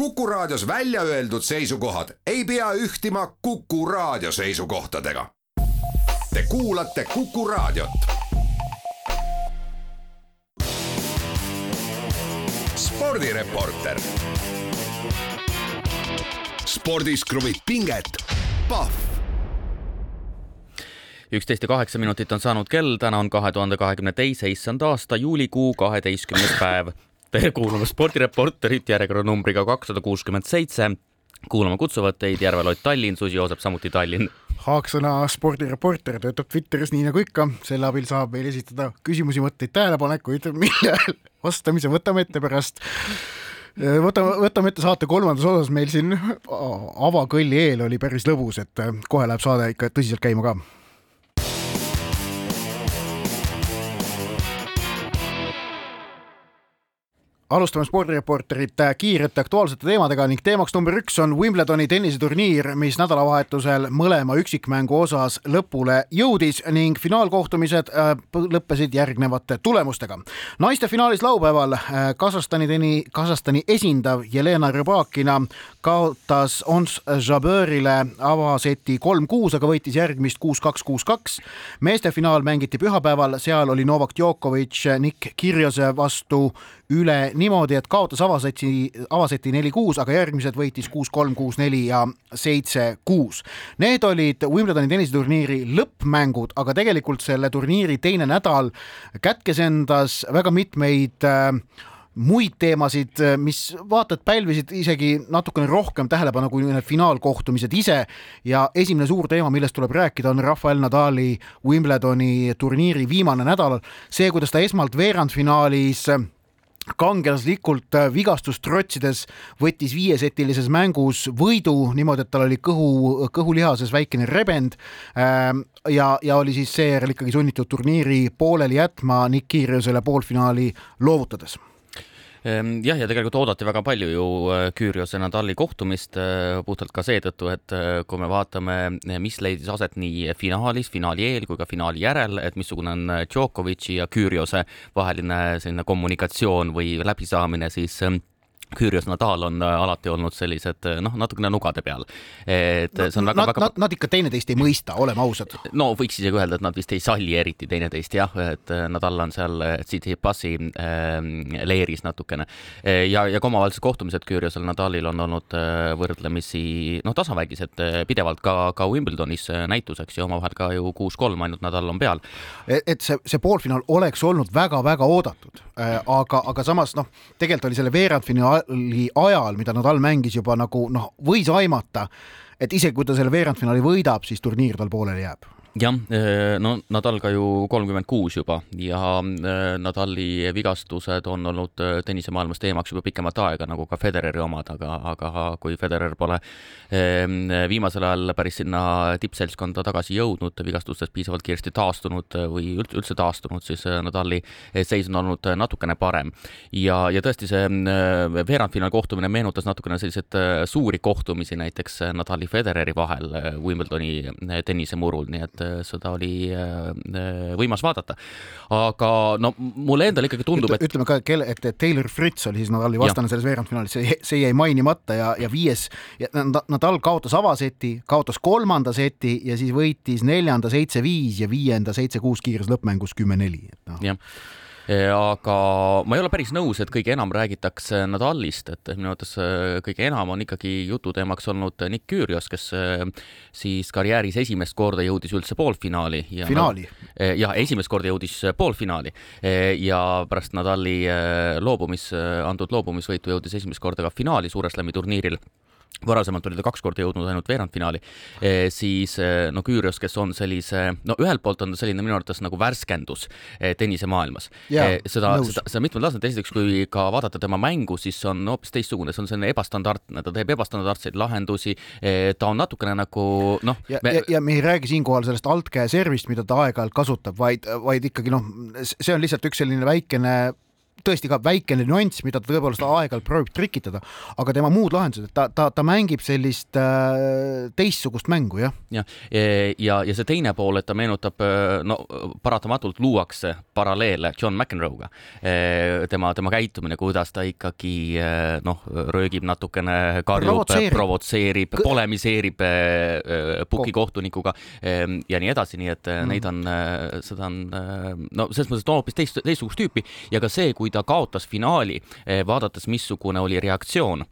Kuku Raadios välja öeldud seisukohad ei pea ühtima Kuku Raadio seisukohtadega. Te kuulate Kuku Raadiot. spordireporter. spordis kruvib pinget, Pahv üksteist ja kaheksa minutit on saanud kell, täna on kahe tuhande kahekümne teise issand aasta juulikuu kaheteistkümnes päev. Tere kuulamast spordireporterit järjekorranumbriga kakssada kuuskümmend seitse. kuulama kutsuvad teid Järve-Lott Tallinn, Susi Joosep samuti Tallinn. Haaksõna spordireporter töötab Twitteris nii nagu ikka, selle abil saab meil esitada küsimusi, mõtteid, tähelepanekuid, mille vastamise võtame ette pärast võtame, võtame ette saate kolmandas osas meil siin avakõlli eel oli päris lõbus, et kohe läheb saade ikka tõsiselt käima ka alustame spordireporterit kiirete aktuaalsete teemadega ning teemaks number üks on Wimbledoni tenniseturniir, mis nädalavahetusel mõlema üksikmängu osas lõpule jõudis ning finaalkohtumised äh, lõppesid järgnevate tulemustega. naiste finaalis laupäeval äh, Kasahstani teni-, Kasahstani esindav Jelena Rybakina kaotas Ons Jabeurile avaseti kolm-kuus, aga võitis järgmist kuus-kaks, kuus-kaks. meeste finaal mängiti pühapäeval, seal oli Novak Djokovic Nick Kyrgiose vastu üle niimoodi, et kaotas avaseti, avaseti neli-kuus, aga järgmised võitis kuus-kolm, kuus-neli ja seitse-kuus. Need olid Wimbledoni tenniseturniiri lõppmängud, aga tegelikult selle turniiri teine nädal kätkes endas väga mitmeid äh, muid teemasid, mis vaata et pälvisid isegi natukene rohkem tähelepanu kui need finaalkohtumised ise ja esimene suur teema, millest tuleb rääkida, on Rafael Nadali Wimbledoni turniiri viimane nädal. see, kuidas ta esmalt veerandfinaalis kangelaslikult äh, vigastust trotsides võttis viiesetilises mängus võidu niimoodi, et tal oli kõhu, kõhulihases väikene rebend ähm, ja, ja oli siis seejärel ikkagi sunnitud turniiri pooleli jätma Nick Kyrgiosele poolfinaali loovutades jah, ja tegelikult oodati väga palju ju äh, Kyrgiose Nadali kohtumist äh, puhtalt ka seetõttu, et äh, kui me vaatame, mis leidis aset nii finaalis, finaali eel kui ka finaali järel, et missugune on Djokovic'i ja Kyrgiose vaheline selline kommunikatsioon või läbisaamine, siis Kyrgios Nadal on äh, alati olnud sellised äh, noh, natukene nugade peal. et no, see on väga, väga. Nad ikka teineteist ei mõista, oleme ausad. no võiks isegi öelda, et nad vist ei salli eriti teineteist jah, et äh, Nadal on seal Tsitsipasi äh, leeris natukene ja, ja ka omavahelised kohtumised Kyrgiosel Nadalil on olnud võrdlemisi noh, tasavägised pidevalt ka, ka Wimbledonis näituseks ja omavahel ka ju kuus-kolm ainult Nadal on peal. E, et see, see poolfinaal oleks olnud väga-väga oodatud, aga, aga samas noh, tegelikult oli selle veerandfinaali finaali ajal, mida Nadal mängis juba nagu noh, võis aimata, et isegi kui ta selle veerandfinaali võidab, siis turniir tal pooleli jääb jah, eh, no Nadal ka ju kolmkümmend kuus juba ja eh, Nadali vigastused on olnud eh, tennisemaailmas teemaks juba pikemat aega, nagu ka Federeri omad, aga, aga kui Federer pole viimasel ajal päris sinna tippseltskonda tagasi jõudnud, vigastustest piisavalt kiiresti taastunud või üldse taastunud, siis Nadali seis on olnud natukene parem. ja, ja tõesti, see veerandfinaali kohtumine meenutas natukene selliseid suuri kohtumisi näiteks Nadali Federeri vahel Wimbledoni tennisemurul, nii et et äh, seda oli äh, äh, võimas vaadata. aga no mulle endale ikkagi tundub, et ütleme ka, kelle, et Taylor Fritz oli siis Nadali vastane selles veerandfinaalis, see, see jäi mainimata ja, ja viies, Nadal kaotas avaseti, kaotas kolmanda seti ja siis võitis neljanda seitse-viis ja viienda seitse-kuus kiires lõppmängus kümme-neli, et noh. jah aga ma ei ole päris nõus, et kõige enam räägitakse Nadalist, et minu arvates äh, kõige enam on ikkagi jututeemaks olnud Nick Kyrgios, kes äh, siis karjääris esimest korda jõudis üldse poolfinaali. finaali? Jah, esimest korda jõudis poolfinaali ja pärast Nadali loobumis, antud loobumisvõitu jõudis esimest korda ka finaali Suure Slami turniiril varasemalt oli ta kaks korda jõudnud ainult veerandfinaali e,, siis eh, no Küürios, kes on sellise, no ühelt poolt on ta selline minu arvates nagu värskendus e, tennisemaailmas seda, seda, seda mitmel tasandil, esiteks kui ka vaadata tema mängu, siis on hoopis teistsugune, see on selline ebastandardne, ta teeb ebastandardseid lahendusi ta on natukene nagu noh. ja me..., ja, ja me ei räägi siinkohal sellest altkäe servist, mida ta aeg-ajalt kasutab, vaid, vaid ikkagi noh, see on lihtsalt üks selline väikene tõesti ka väikene nüanss, mida ta tõepoolest aeg-ajalt proovib trikitada, aga tema muud lahendused, et ta, ta, ta mängib sellist äh, teistsugust mängu, jah. jah, ja, ja, ja see teine pool, et ta meenutab, äh, no paratamatult luuakse paralleele John McEnroe'ga. Äh, tema, tema käitumine, kuidas ta ikkagi äh, noh, röögib natukene, karjub, provotseerib, polemiseerib pukikohtunikuga ja nii edasi, nii et mm. neid on, seda on no selles mõttes, et on hoopis teist, teistsugust tüüpi ja ka see, kui ta kaotas finaali, eh, vaadates, missugune oli reaktsioon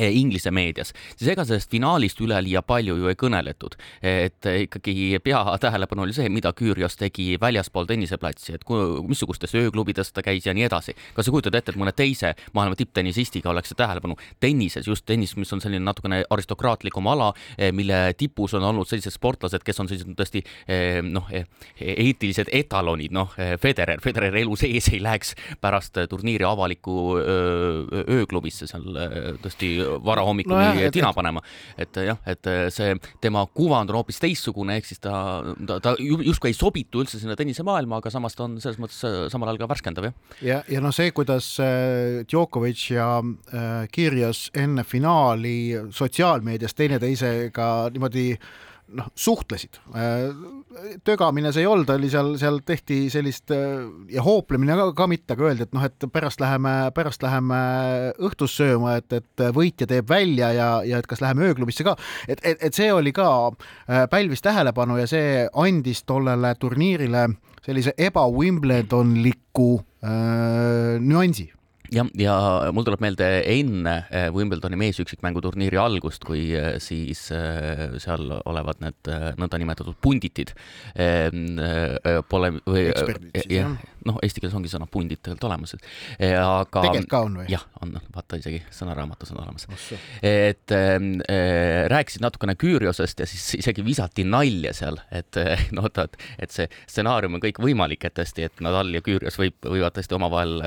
Inglise meedias, siis ega sellest finaalist üleliia palju ju ei kõneletud. et ikkagi peatähelepanu oli see, mida Küürios tegi väljaspool tenniseplatsi, et missugustes ööklubides ta käis ja nii edasi. kas sa kujutad ette, et mõne teise maailma tipptennisistiga oleks see tähelepanu tennises, just tennis, mis on selline natukene aristokraatlikum ala, eh, mille tipus on olnud sellised sportlased, kes on sellised tõesti eh, noh, eetilised etalonid, noh, Federer, Federer elu sees ei läheks pärast turniiri avalikku ööklubisse seal tõesti varahommikuni no tina et, panema. et jah, et see tema kuvand on hoopis teistsugune, ehk siis ta, ta, ta justkui ei sobitu üldse sinna tennisemaailma, aga samas ta on selles mõttes äh, samal ajal ka värskendav, jah. ja, ja, noh, see, kuidas Djokovic ja Kirjos enne finaali sotsiaalmeedias teineteisega niimoodi noh, suhtlesid. Äh, tögamine see ei olnud, oli seal, seal tehti sellist äh, ja hooplemine ka, ka mitte, aga öeldi, et noh, et pärast läheme, pärast läheme õhtust sööma, et, et võitja teeb välja ja, ja et kas läheme ööklubisse ka, et, et, et see oli ka, äh, pälvis tähelepanu ja see andis tollele turniirile sellise eba-Wimbledonliku äh, nüansi jah, ja mul tuleb meelde enne eh, Wimbledoni meesüksikmänguturniiri algust, kui eh, siis eh, seal olevad need nõndanimetatud punditid pole või jah, noh, eesti keeles ongi sõna pundid tegelikult olemas, et aga tegelikult ka on või? jah, on, vaata isegi sõnaraamatus on olemas. et äh, rääkisid natukene Küüriosest ja siis isegi visati nalja seal, et noh, et, et see stsenaarium on kõik võimalik, et tõesti, et Nadal ja Küürios võib, võivad tõesti omavahel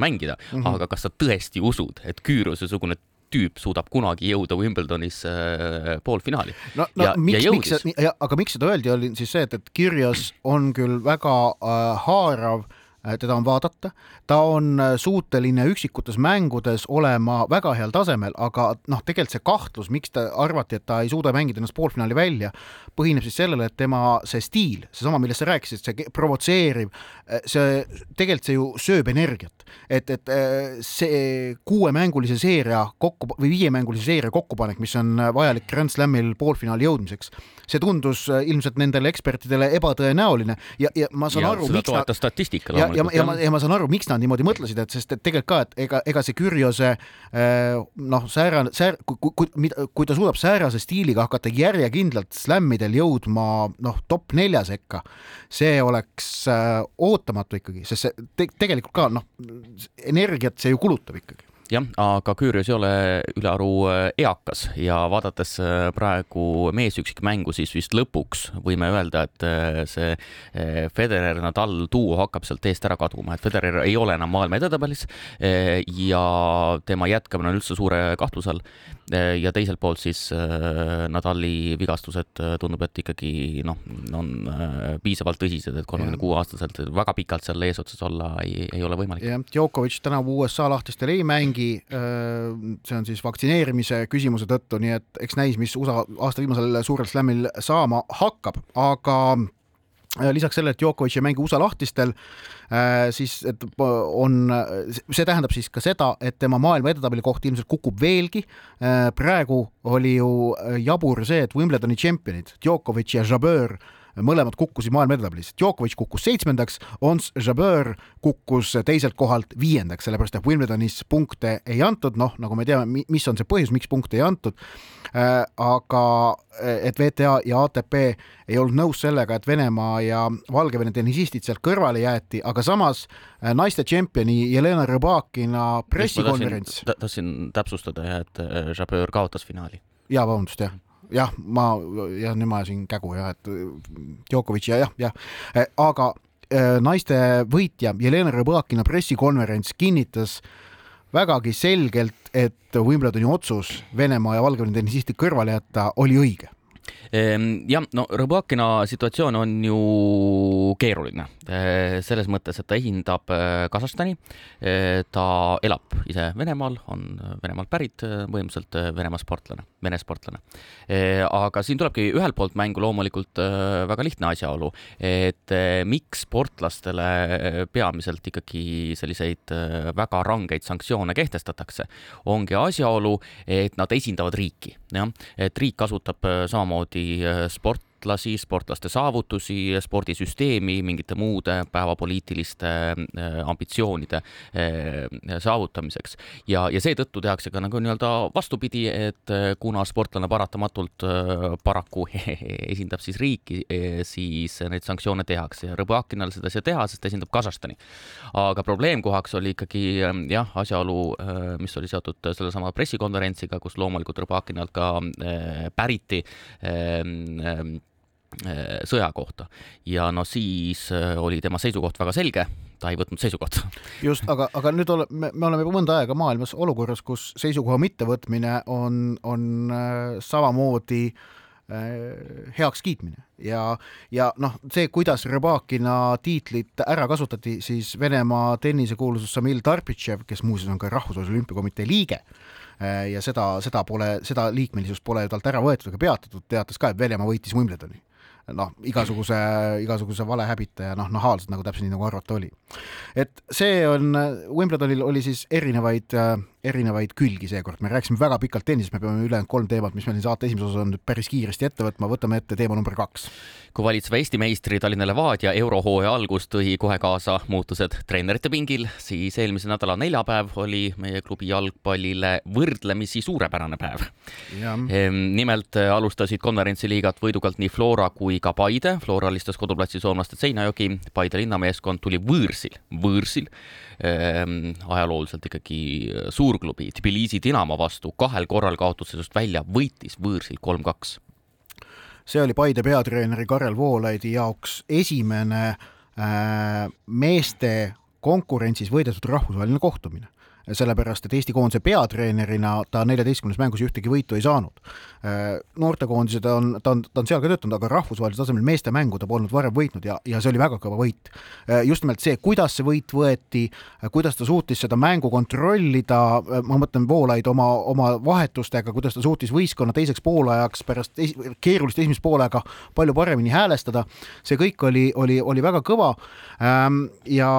mängida mm, -hmm. aga kas sa tõesti usud, et Küürose-sugune tüüp suudab kunagi jõuda Wimbledonis äh, poolfinaali. no, no ja, miks, miks, aga miks seda öeldi, oli siis see, et, et Kirjas on küll väga äh, haarav Äh, teda on vaadata, ta on äh, suuteline üksikutes mängudes olema väga heal tasemel, aga noh, tegelikult see kahtlus, miks ta arvati, et ta ei suuda mängida ennast poolfinaali välja, põhineb siis sellele, et tema see stiil, seesama, millest sa rääkisid, see provotseeriv, äh, see tegelikult see ju sööb energiat. et, et see kuuemängulise seeria kokku või viiemängulise seeria kokkupanek, mis on vajalik Grand Slamil poolfinaali jõudmiseks, see tundus ilmselt nendele ekspertidele ebatõenäoline. Ja, ja ma saan ja, aru, miks ta statistika ja, ja, ja ma, ja ma saan aru, miks nad niimoodi mõtlesid, et sest et tegelikult ka, et ega, ega see Kürjose äh, noh, säärane, säär-, kui, kui, kui ta suudab säärase stiiliga hakata järjekindlalt slämmidel jõudma noh, top nelja sekka, see oleks äh, ootamatu ikkagi, sest see te, tegelikult ka noh, energiat see ju kulutab ikkagi jah, aga Küürios ei ole ülearu äh, eakas ja vaadates äh, praegu meesüksikmängu, siis vist lõpuks võime öelda, et äh, see Federer-Nadal duo hakkab sealt eest ära kaduma, et Federer ei ole enam maailma edetabelis ja tema jätkamine on üldse suure kahtluse all. ja teiselt poolt siis Nadali vigastused tundub, et ikkagi noh, on piisavalt tõsised, et kolmekümne kuue aastaselt väga pikalt seal eesotsas olla ei, ei ole võimalik. jah, Djokovic tänavu USA lahtistel ei mängi mängi, see on siis vaktsineerimise küsimuse tõttu, nii et eks näis, mis USA aasta viimasel suurel slamil saama hakkab, aga lisaks sellele, et Djokovic ei mängi USA lahtistel, siis et on, see tähendab siis ka seda, et tema maailma edetabeli koht ilmselt kukub veelgi. praegu oli ju jabur see, et Wimbledoni tšempionid Djokovic ja Jabeur mõlemad kukkusid maailma edetabelis. Djokovic kukkus seitsmendaks, Ons Jabeur kukkus teiselt kohalt viiendaks, sellepärast et Wimbledonis punkte ei antud, noh, nagu me teame, mis on see põhjus, miks punkte ei antud äh,. aga et VTA ja ATP ei olnud nõus sellega, et Venemaa ja Valgevene tennisistid sealt kõrvale jäeti, aga samas äh, naiste tšempioni Jelena Rõbakina pressikonverents. tahtsin täpsustada jah, et äh, Jabeur kaotas finaali. jaa, vabandust, jah jah, ma jah, nüüd ma ajasin kägu jah, et Djokovic ja jah, jah, eh, aga eh, naiste võitja Jelena Rõbakina pressikonverents kinnitas vägagi selgelt, et Wimbledoni otsus Venemaa ja Valgevene tennisistid kõrvale jätta oli õige. Ehm, jah, no Rõbakina situatsioon on ju keeruline selles mõttes, et ta esindab eh, Kasahstani. Eh, ta elab ise Venemaal, on Venemaalt pärit, põhimõtteliselt Venemaa sportlane, Vene sportlane. aga siin tulebki ühelt poolt mängu loomulikult väga lihtne asjaolu, et miks sportlastele peamiselt ikkagi selliseid väga rangeid sanktsioone kehtestatakse, ongi asjaolu, et nad esindavad riiki, jah, et riik kasutab samamoodi eriti äh, sport sportlasi, sportlaste saavutusi, spordisüsteemi mingite muude päevapoliitiliste äh, ambitsioonide äh, saavutamiseks. ja, ja seetõttu tehakse ka nagu nii-öelda vastupidi, et äh, kuna sportlane paratamatult paraku esindab siis riiki, siis neid sanktsioone tehakse ja Rõbakinal seda ei saa teha, sest ta esindab Kasahstani. aga probleemkohaks oli ikkagi jah, asjaolu, mis oli seotud sellesama pressikonverentsiga, kus loomulikult Rõbakinalt ka päriti Äh, sõja kohta. Ja no siis äh, oli tema seisukoht väga selge, ta ei võtnud seisukohta. just, aga, aga nüüd ole, me, me oleme juba mõnda aega maailmas olukorras, kus seisukoha mittevõtmine on, on äh, samamoodi äh, heakskiitmine ja, ja noh, see, kuidas Rõbakina tiitlit ära kasutati, siis Venemaa tennisekuulsus Samil Tarpitšev, kes muuseas on ka Rahvusvahelise Olümpiakomitee liige äh,, ja seda, seda pole, seda liikmelisust pole talt ära võetud ega peatatud, teatas ka, et Venemaa võitis Wimbledoni noh, igasuguse, igasuguse valehäbita ja noh, nahaalselt nagu täpselt nii, nagu arvata oli. et see on, Wimbledonil oli siis erinevaid äh, erinevaid külgi seekord, me rääkisime väga pikalt tennisest, me peame ülejäänud kolm teemat, mis meil siin saate esimeses osas on nüüd päris kiiresti ette võtma, võtame ette teema number kaks. kui valitseva Eesti meistri Tallinna Levadia eurohooaja algus tõi kohe kaasa muutused treenerite pingil, siis eelmise nädala neljapäev oli meie klubi jalgpallile võrdlemisi suurepärane päev. Ehm, nimelt äh, alustasid konverentsiliigat võidukalt nii Flora kui ka Paide, Flora alistas koduplatsi soomlaste Seinajoki, Paide linnameeskond tuli võõrsil, võõrsil. Ehm, ajalooliselt ikkagi suurklubi Tbilisi Dinamo vastu kahel korral kaotusseisust välja, võitis võõrsil kolm-kaks. see oli Paide peatreeneri Karel Voolaidi jaoks esimene äh, meeste konkurentsis võidetud rahvusvaheline kohtumine sellepärast et Eesti koondise peatreenerina ta neljateistkümnes mängus ühtegi võitu ei saanud. Äh, noortekoondised on, ta on, ta on seal ka töötanud, aga rahvusvahelisel tasemel meeste mängu ta polnud varem võitnud ja, ja see oli väga kõva võit. Äh, just nimelt see, kuidas see võit võeti, äh, kuidas ta suutis seda mängu kontrollida, ma mõtlen Voolaid oma, oma vahetustega, kuidas ta suutis võistkonna teiseks poolajaks pärast esi, keerulist esimest poolaega palju paremini häälestada, see kõik oli, oli, oli väga kõva ja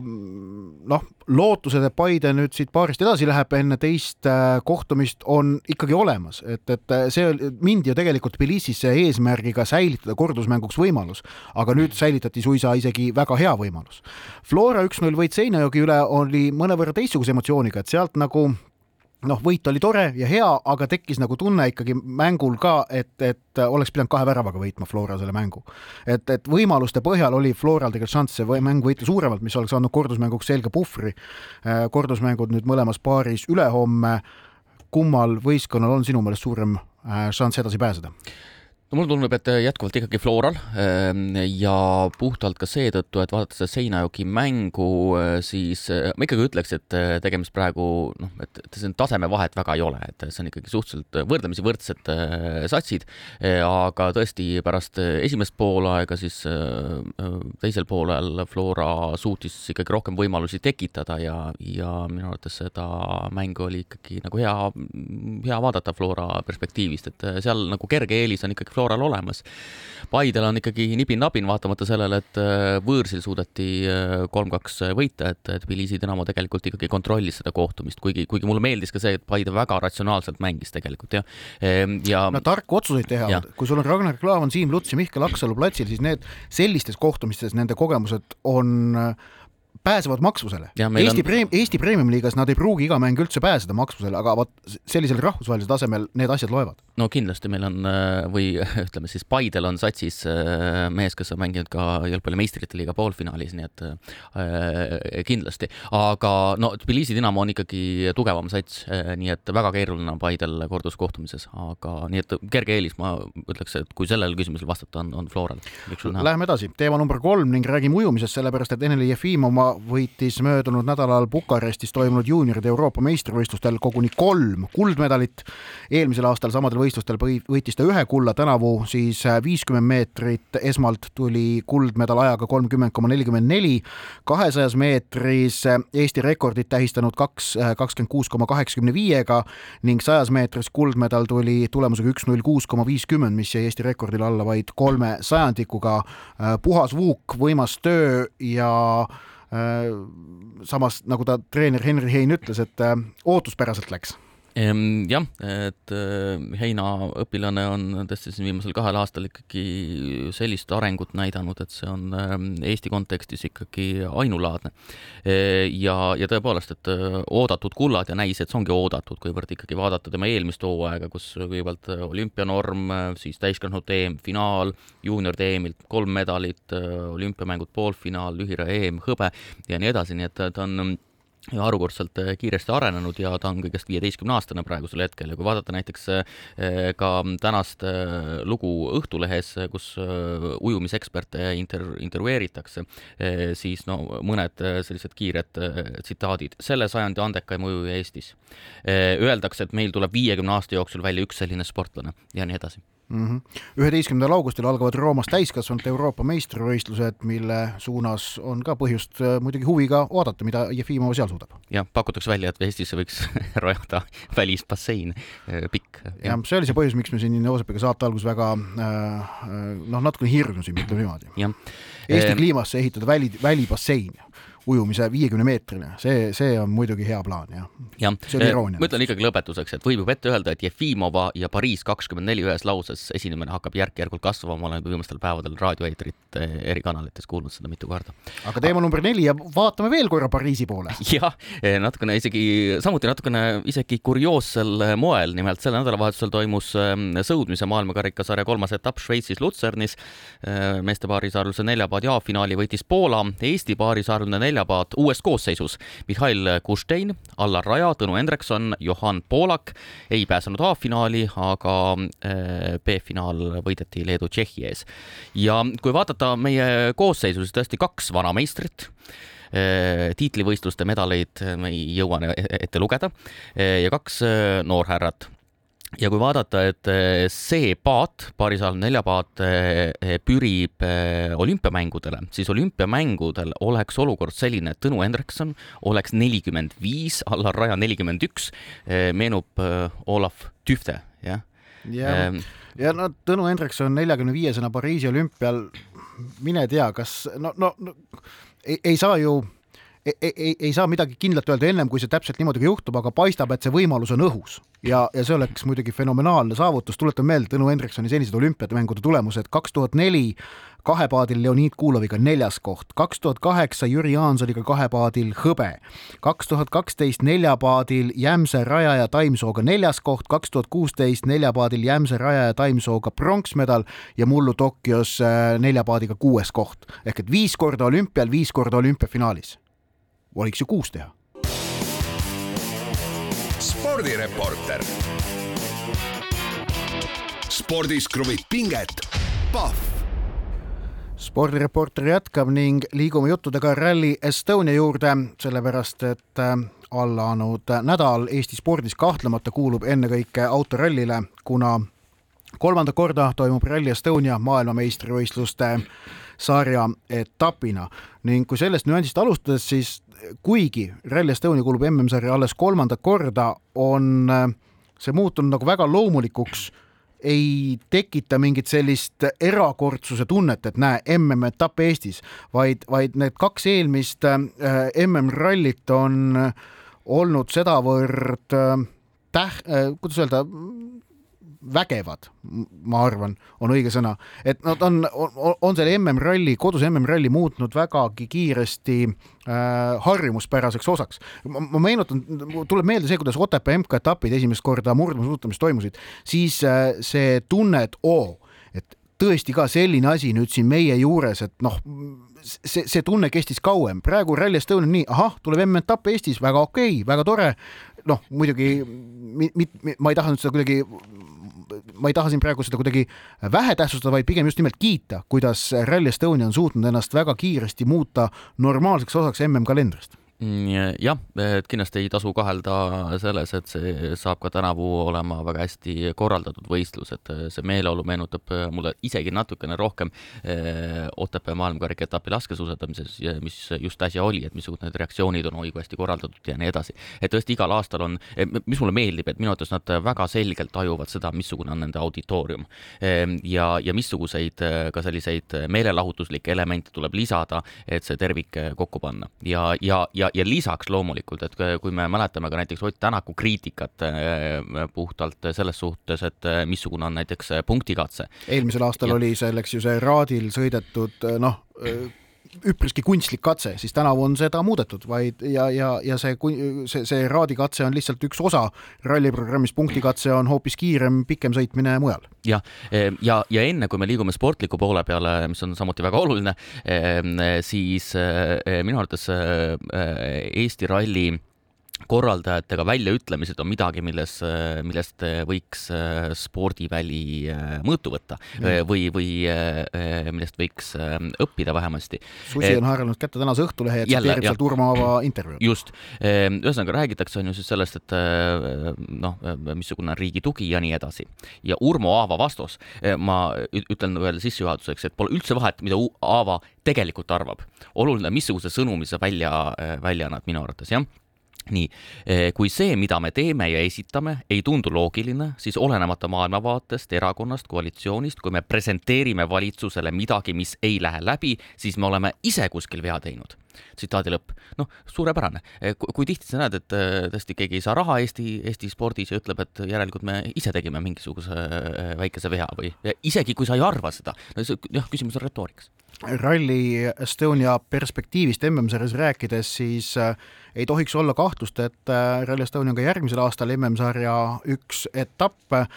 noh, lootused, et Paide nüüd siit paarist edasi läheb enne teist äh, kohtumist, on ikkagi olemas, et, et äh, see mindi ju tegelikult Tbilisisse eesmärgiga säilitada kordusmänguks võimalus, aga nüüd säilitati suisa isegi väga hea võimalus. Flora üks-null võit Seinajogi üle oli mõnevõrra teistsuguse emotsiooniga, et sealt nagu noh, võit oli tore ja hea, aga tekkis nagu tunne ikkagi mängul ka, et, et oleks pidanud kahe väravaga võitma Flora selle mängu. et, et võimaluste põhjal oli Floral tegelikult šanss see mäng võita suuremalt, mis oleks andnud kordusmänguks selge puhvri. Äh, kordusmängud nüüd mõlemas paaris ülehomme. kummal võistkonnal on sinu meelest suurem äh, šanss edasi pääseda? No mulle tundub, et jätkuvalt ikkagi Floral ehm, ja puhtalt ka seetõttu, et vaadates Seinajoki mängu, eh, siis ma ikkagi ütleks, et tegemist praegu noh, et, et siin tasemevahet väga ei ole, et see on ikkagi suhteliselt võrdlemisi võrdsed satsid, aga tõesti pärast esimest poolaega siis teisel poolel Flora suutis ikkagi rohkem võimalusi tekitada ja, ja minu arvates seda mängu oli ikkagi nagu hea, hea vaadata Flora perspektiivist, et seal nagu kerge eelis on ikkagi Floral olemas. Paidel on ikkagi nibin-nabin, vaatamata sellele, et äh, võõrsil suudeti äh, kolm-kaks võita, et, et Tbilisi Dinamo tegelikult ikkagi kontrollis seda kohtumist, kuigi, kuigi mulle meeldis ka see, et Paide väga ratsionaalselt mängis tegelikult jah. Ehm, ja no tarku otsuseid teha, kui sul on Ragnar Klavan, Siim Luts ja Mihkel Aksalu platsil, siis need sellistes kohtumistes, nende kogemused on äh, pääsevad maksvusele. Eesti on... preem-, Eesti Premium-liigas nad ei pruugi iga mäng üldse pääseda maksvusele, aga vot sellisel rahvusvahelisel tasemel need asjad loevad. no kindlasti meil on äh, või ütleme siis Paidel on satsis äh, mees, kes on mänginud ka jalgpalli meistrite liiga poolfinaalis, nii et äh, kindlasti. aga no Tbilisi Dinamo on ikkagi tugevam sats, nii et väga keeruline on Paidel korduskohtumises, aga nii et kerge eelis, ma ütleks, et kui sellele küsimusele vastata, on, on Floral. Läheme edasi, teema number kolm ning räägime ujumisest, sellepärast et Ene-Li Jefimov oma võitis möödunud nädalal Bukarestis toimunud juunioride Euroopa meistrivõistlustel koguni kolm kuldmedalit. eelmisel aastal samadel võistlustel võitis ta ühe kulla, tänavu siis viiskümmend meetrit, esmalt tuli kuldmedal ajaga kolmkümmend koma nelikümmend neli, kahesajas meetris Eesti rekordit tähistanud kaks, kakskümmend kuus koma kaheksakümne viiega ning sajas meetris kuldmedal tuli tulemusega üks null kuus koma viiskümmend, mis jäi Eesti rekordile alla vaid kolme sajandikuga. puhas vuuk, võimas töö ja samas nagu ta treener Henri Hein ütles, et äh, ootuspäraselt läks jah, et äh, Heina õpilane on tõesti siin viimasel kahel aastal ikkagi sellist arengut näidanud, et see on ähm, Eesti kontekstis ikkagi ainulaadne. E, ja, ja tõepoolest, et äh, oodatud kullad ja näis, et see ongi oodatud, kuivõrd ikkagi vaadata tema eelmist hooaega, kus kõigepealt äh, olümpianorm, siis täiskasvanute EM, finaal, juunioride EM-ilt kolm medalit, olümpiamängud poolfinaal, lühiraja EM, hõbe ja nii edasi, nii et ta on ja harukordselt äh, kiiresti arenenud ja ta on kõigest viieteistkümne aastane praegusel hetkel ja kui vaadata näiteks äh, ka tänast äh, lugu Õhtulehes, kus ujumiseksperte inter-, intervjueeritakse, siis no mõned sellised kiired tsitaadid. selle sajandi andekaim ujuja Eestis. Öeldakse, et meil tuleb viiekümne aasta jooksul välja üks selline sportlane ja nii edasi Mhm. üheteistkümnendal augustil algavad Roomas täiskasvanute Euroopa meistrivõistlused, mille suunas on ka põhjust äh, muidugi huviga oodata, mida Jefimov seal suudab. jah, pakutakse välja, et Eestisse võiks rajada välisbassein, äh, pikk. jah, see oli see põhjus, miks me siin Joosepiga saate alguses väga äh, noh, natukene hirmusime, ütleme niimoodi. Eesti kliimasse ehitada väli, välibassein ujumise viiekümne meetrine, see, see on muidugi hea plaan, jah. jah, ma ütlen ikkagi lõpetuseks, et võib juba ette öelda, et Jefimova ja Pariis kakskümmend neli ühes lauses esinemine hakkab järk-järgult kasvama, ma olen viimastel päevadel raadioeetrit eh, eri kanalites kuulnud seda mitu korda. aga teema number neli ja vaatame veel korra Pariisi poole. jah, eh, natukene isegi, samuti natukene isegi kurioossel moel, nimelt sel nädalavahetusel toimus sõudmise maailmakarikasarja kolmas etapp Šveitsis Lutsernis. Eh, meeste paarisaarluse neljapaadi A-finaali võitis Poola, Eesti paarisaarlune neljapaat uues koosseisus. Mihhail Kuštein, Allar Raja, Tõnu Hendrikson, Johan Poolak ei pääsenud A-finaali, aga äh, B-finaal võideti Leedu-Tšehhi ees. ja kui vaadata meie koosseisu, siis tõesti kaks vanameistrit äh, tiitlivõistluste medaleid me ei jõua ette lugeda äh, ja kaks noorhärrat ja kui vaadata, et eh, see paat, paarisaal neljapaat eh, pürib eh, olümpiamängudele, siis olümpiamängudel oleks olukord selline, et Tõnu Hendrikson oleks nelikümmend viis, Allar Raja nelikümmend üks, meenub Olav Tüfte, jah. ja, ehm, ja no Tõnu Hendrikson neljakümne viiesena Pariisi olümpial, mine tea, kas no, no, no ei, ei saa ju ei, ei, ei saa midagi kindlat öelda ennem, kui see täpselt niimoodi ka juhtub, aga paistab, et see võimalus on õhus. Ja, ja see oleks muidugi fenomenaalne saavutus, tuletan meelde Tõnu Hendriksoni senised olümpiamängude tulemused, kaks tuhat neli kahepaadil Leonid Kuloviga neljas koht, kaks tuhat kaheksa Jüri Jaansoniga kahepaadil hõbe, kaks tuhat kaksteist neljapaadil Jämse rajaja Taimsooga neljas koht, kaks tuhat kuusteist neljapaadil Jämse rajaja Taimsooga pronksmedal ja mullu Tokyos äh, neljapaadiga kuues koht. Ehk et viis korda olümpial, viis korda olümpiafinaalis võiks ju kuus teha. spordireporter. spordis kruvib pinget, Pahv spordireporter jätkab ning liigume juttudega Rally Estonia juurde, sellepärast et äh, allanud nädal Eesti spordis kahtlemata kuulub ennekõike autorallile, kuna kolmandat korda toimub Rally Estonia maailmameistrivõistluste sarja etapina ning kui sellest nüansist alustades, siis kuigi Rally Estonia kuulub MM-sarja alles kolmandat korda, on äh, see muutunud nagu väga loomulikuks ei tekita mingit sellist erakordsuse tunnet, et näe, MM-etapp Eestis, vaid, vaid need kaks eelmist äh, MM-rallit on olnud sedavõrd äh, täh- äh,, kuidas öelda, vägevad, ma arvan, on õige sõna, et nad on, on, on selle MM-ralli, kodus MM-ralli muutnud vägagi kiiresti äh, harjumuspäraseks osaks. ma meenutan, tuleb meelde see, kuidas Otepää MK-etapid esimest korda murdmaasuusatamises toimusid, siis äh, see tunne, et oo, et tõesti ka selline asi nüüd siin meie juures, et noh, see, see tunne kestis kauem, praegu Rally Estonia on nii, ahah, tuleb MM-etapp Eestis, väga okei okay,, väga tore, noh, muidugi mit, mit, ma ei taha nüüd seda kuidagi ma ei taha siin praegu seda kuidagi vähe tähtsustada, vaid pigem just nimelt kiita, kuidas Rally Estonia on suutnud ennast väga kiiresti muuta normaalseks osaks Mm, jah, et kindlasti ei tasu kahelda selles, et see saab ka tänavu olema väga hästi korraldatud võistlus, et see meeleolu meenutab mulle isegi natukene rohkem eh, Otepää maailmakarika etapi laskesuusatamises, mis just äsja oli, et missugused need reaktsioonid on, oi kui hästi korraldatud ja nii edasi. et tõesti igal aastal on, eh, mis mulle meeldib, et minu arvates nad väga selgelt tajuvad seda, missugune on nende auditoorium eh, ja, ja missuguseid ka selliseid meelelahutuslikke elemente tuleb lisada, et see tervik kokku panna ja, ja, ja ja, ja lisaks loomulikult, et kui me mäletame ka näiteks Ott Tänaku kriitikat äh, puhtalt selles suhtes, et äh, missugune on näiteks äh, punktikatse. eelmisel aastal ja. oli selleks ju see raadil sõidetud noh, üpriski kunstlik katse, siis tänavu on seda muudetud, vaid ja, ja, ja see, see, see raadikatse on lihtsalt üks osa ralliprogrammist, punktikatse on hoopis kiirem, pikem sõitmine mujal. jah, ja, ja, ja enne kui me liigume sportliku poole peale, mis on samuti väga oluline, siis eh, minu arvates Eesti ralli korraldajatega väljaütlemised on midagi, milles, millest võiks äh, spordiväli äh, mõõtu võtta või, või äh, millest võiks õppida vähemasti. Susi on haaranud kätte tänase Õhtulehe ja tsiteerib sealt Urmo Aava intervjuud. just, ühesõnaga räägitakse on ju siis sellest, et noh, missugune on riigi tugi ja nii edasi. ja Urmo Aava vastus, ma ütlen veel sissejuhatuseks, et pole üldse vahet, mida Aava tegelikult arvab. oluline, missuguse sõnumi sa välja, välja annad minu arvates, jah nii, eh, kui see, mida me teeme ja esitame, ei tundu loogiline, siis olenemata maailmavaatest, erakonnast, koalitsioonist, kui me presenteerime valitsusele midagi, mis ei lähe läbi, siis me oleme ise kuskil vea teinud. tsitaadi lõpp. noh, suurepärane. Eh, kui tihti sa näed, et eh, tõesti keegi ei saa raha Eesti, Eesti spordis ja ütleb, et järelikult me ise tegime mingisuguse väikese vea või isegi kui sa ei arva seda, no jah, küsimus on retoorikas Rally Estonia perspektiivist MM-sarjas rääkides, siis äh, ei tohiks olla kahtlust, et äh, Rally Estonia on ka järgmisel aastal MM-sarja üks etapp. Äh,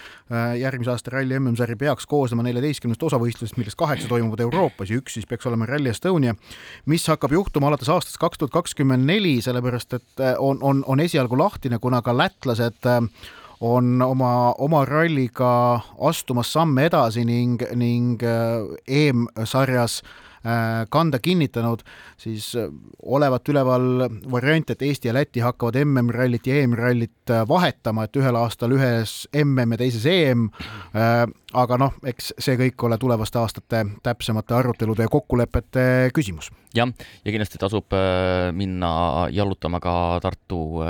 järgmise aasta Rally MM-sari peaks koosnema neljateistkümnest osavõistlusest, millest kaheksa toimuvad Euroopas ja üks siis peaks olema Rally Estonia, mis hakkab juhtuma alates aastast kaks tuhat kakskümmend neli, sellepärast et on, on, on esialgu lahtine, kuna ka lätlased on oma, oma ralliga astumas samme edasi ning, ning EM-sarjas Äh, kanda kinnitanud, siis äh, olevat üleval variant, et Eesti ja Läti hakkavad MM-rallit ja EM-rallit äh, vahetama, et ühel aastal ühes MM ja teises EM, aga noh, eks see kõik ole tulevaste aastate täpsemate arutelude ja kokkulepete küsimus. Jah, ja kindlasti tasub minna jalutama ka Tartu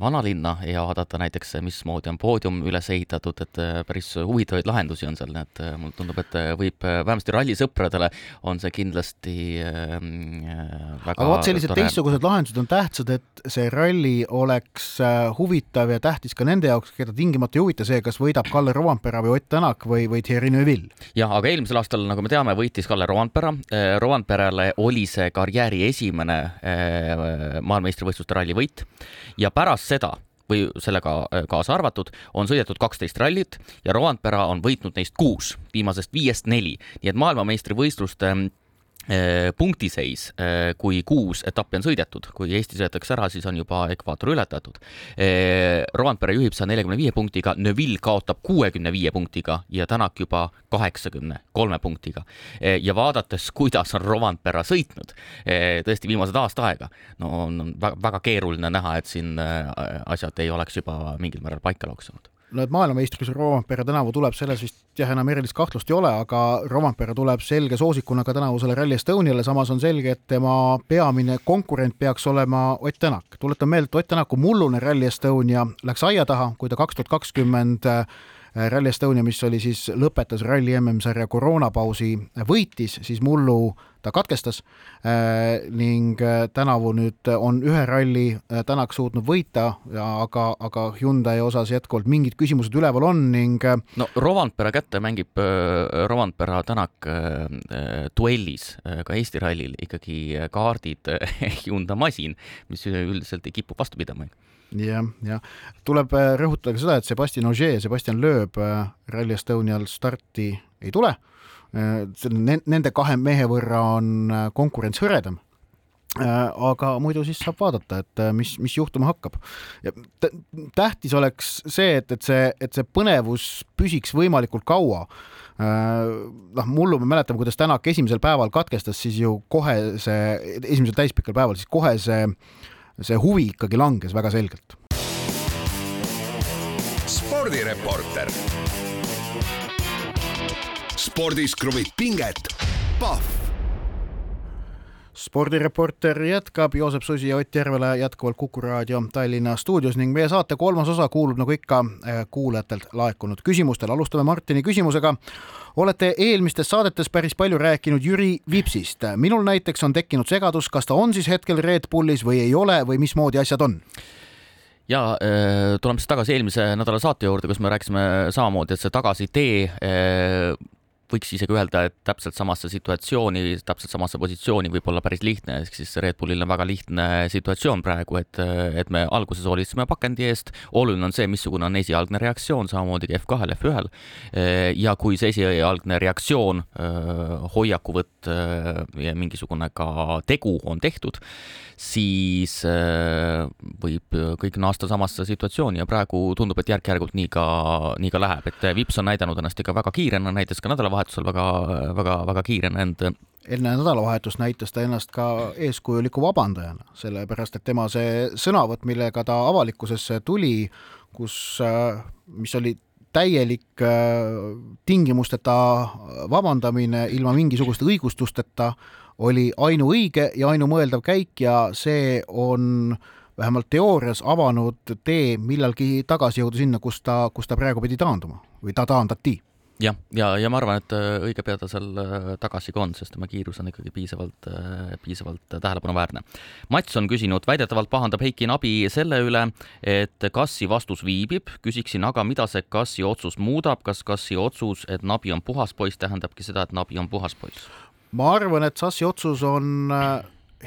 vanalinna ja vaadata näiteks, mismoodi on poodium üles ehitatud, et päris huvitavaid lahendusi on seal, nii et mulle tundub, et võib vähemasti rallisõpradele on see kindlasti ähm, äh, väga aga vot sellised teistsugused lahendused on tähtsad, et see ralli oleks äh, huvitav ja tähtis ka nende jaoks, keda tingimata ei huvita see, kas võidab Kalle Rovanpera või Ott Tänak või, või Thierry Neuville. jah, aga eelmisel aastal, nagu me teame, võitis Kalle Rovanpera. Äh, Rovanperale oli see karjääri esimene maailmameistrivõistluste ralli võit ja pärast seda või sellega kaasa arvatud, on sõidetud kaksteist rallit ja Rovanpera on võitnud neist kuus, viimasest viiest neli, nii et maailmameistrivõistluste Äh, punktiseis, äh, kui kuus etappi on sõidetud, kui Eesti sõidetakse ära, siis on juba ekvaator ületatud. Äh, Rovanpere juhib saja neljakümne viie punktiga, Neville kaotab kuuekümne viie punktiga ja Tänak juba kaheksakümne kolme punktiga. ja vaadates, kuidas on Rovanpera sõitnud tõesti viimased aasta aega, no on väga keeruline näha, et siin asjad ei oleks juba mingil määral paika loksunud no et maailmameistriks Rovampere tänavu tuleb, selles vist jah, enam erilist kahtlust ei ole, aga Rovampere tuleb selge soosikuna ka tänavusele Rally Estoniale, samas on selge, et tema peamine konkurent peaks olema Ott Tänak. tuletan meelde, et Ott Tänaku mullune Rally Estonia läks aia taha, kui ta kaks tuhat kakskümmend Rally Estonia, mis oli siis, lõpetas Rally MM-sarja koroonapausi, võitis, siis mullu ta katkestas äh, ning äh, tänavu nüüd on ühe ralli äh, Tänak suutnud võita, aga, aga Hyundai osas jätkuvalt mingid küsimused üleval on ning no Rovanpera kätte mängib Rovanpera Tänak duellis ka Eesti rallil ikkagi kaardid Hyundai masin, mis üldiselt ei kipu vastu pidama. Jah, jah, tuleb rõhutada ka seda, et Sebastian Ogier Sebastian Loeb Rally Estonial starti ei tule Nende kahe mehe võrra on äh, konkurents hõredam aga muidu siis saab vaadata, et mis, mis juhtuma hakkab. tähtis oleks see, et, et see, et see põnevus püsiks võimalikult kaua noh, mullu me mäletame, kuidas Tänak esimesel päeval katkestas, siis ju kohe see, esimesel täispikal päeval, siis kohe see, see huvi ikkagi langes väga selgelt. spordireporter. Spordis kruvib pinget, Pahv spordireporter jätkab, Joosep Susi ja Ott Järvela jätkuvalt Kuku raadio Tallinna stuudios ning meie saate kolmas osa kuulub nagu ikka eh, kuulajatelt laekunud küsimustele. alustame Martini küsimusega. olete eelmistes saadetes päris palju rääkinud Jüri Vipsist. minul näiteks on tekkinud segadus, kas ta on siis hetkel Red Bullis või ei ole või mismoodi asjad on ja eh, tuleme siis tagasi eelmise nädala saate juurde, kus me rääkisime samamoodi, et see tagasitee eh, võiks isegi öelda, et täpselt samasse situatsiooni, täpselt samasse positsiooni võib olla päris lihtne, ehk siis Red Bullil on väga lihtne situatsioon praegu, et, et me alguses hoolitseme pakendi eest, oluline on see, missugune on esialgne reaktsioon, samamoodi ka F2-l, F1-l. ja kui see esialgne reaktsioon, hoiakuvõtt ja mingisugune ka tegu on tehtud, siis võib kõik naasta samasse situatsiooni ja praegu tundub, et järk-järgult nii ka, nii ka läheb, et Vips on näidanud ennast ikka väga kiirena, näiteks ka nädalavahetusel nädalavahetusel väga, väga, väga kiirene end enne nädalavahetust näitas ta ennast ka eeskujuliku vabandajana, sellepärast et tema see sõnavõtt, millega ta avalikkusesse tuli, kus, mis oli täielik tingimusteta vabandamine ilma mingisuguste õigustusteta, oli ainuõige ja ainumõeldav käik ja see on vähemalt teoorias avanud tee millalgi tagasi jõuda sinna, kus ta, kus ta praegu pidi taanduma või ta taandati jah, ja, ja, ja ma arvan, et äh, õige pea ta seal äh, tagasi ka on, sest tema kiirus on ikkagi piisavalt, äh, piisavalt tähelepanuväärne. Mats on küsinud, väidetavalt pahandab Heiki Nabi selle üle, et Kassi vastus viibib, küsiksin aga, mida see Kassi otsus muudab, kas Kassi otsus, et Nabi on puhas poiss, tähendabki seda, et Nabi on puhas poiss? ma arvan, et Sassi otsus on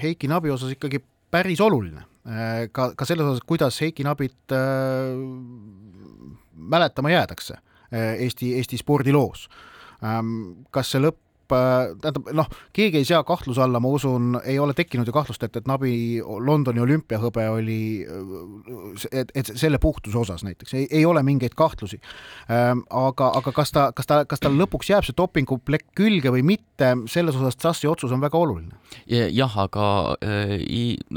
Heiki Nabi osas ikkagi päris oluline. ka, ka selles osas, kuidas Heiki Nabit äh, mäletama jäädakse Eesti, Eesti spordiloos. Ähm, kas see lõpp tähendab noh, keegi ei sea kahtluse alla, ma usun, ei ole tekkinud ju kahtlust, et, et Nabi Londoni olümpiahõbe oli, et, et selle puhtuse osas näiteks ei, ei ole mingeid kahtlusi. Ähm, aga, aga kas ta, kas ta, kas tal lõpuks jääb see dopinguplekk külge või mitte, selles osas TASi otsus on väga oluline. jah, aga äh,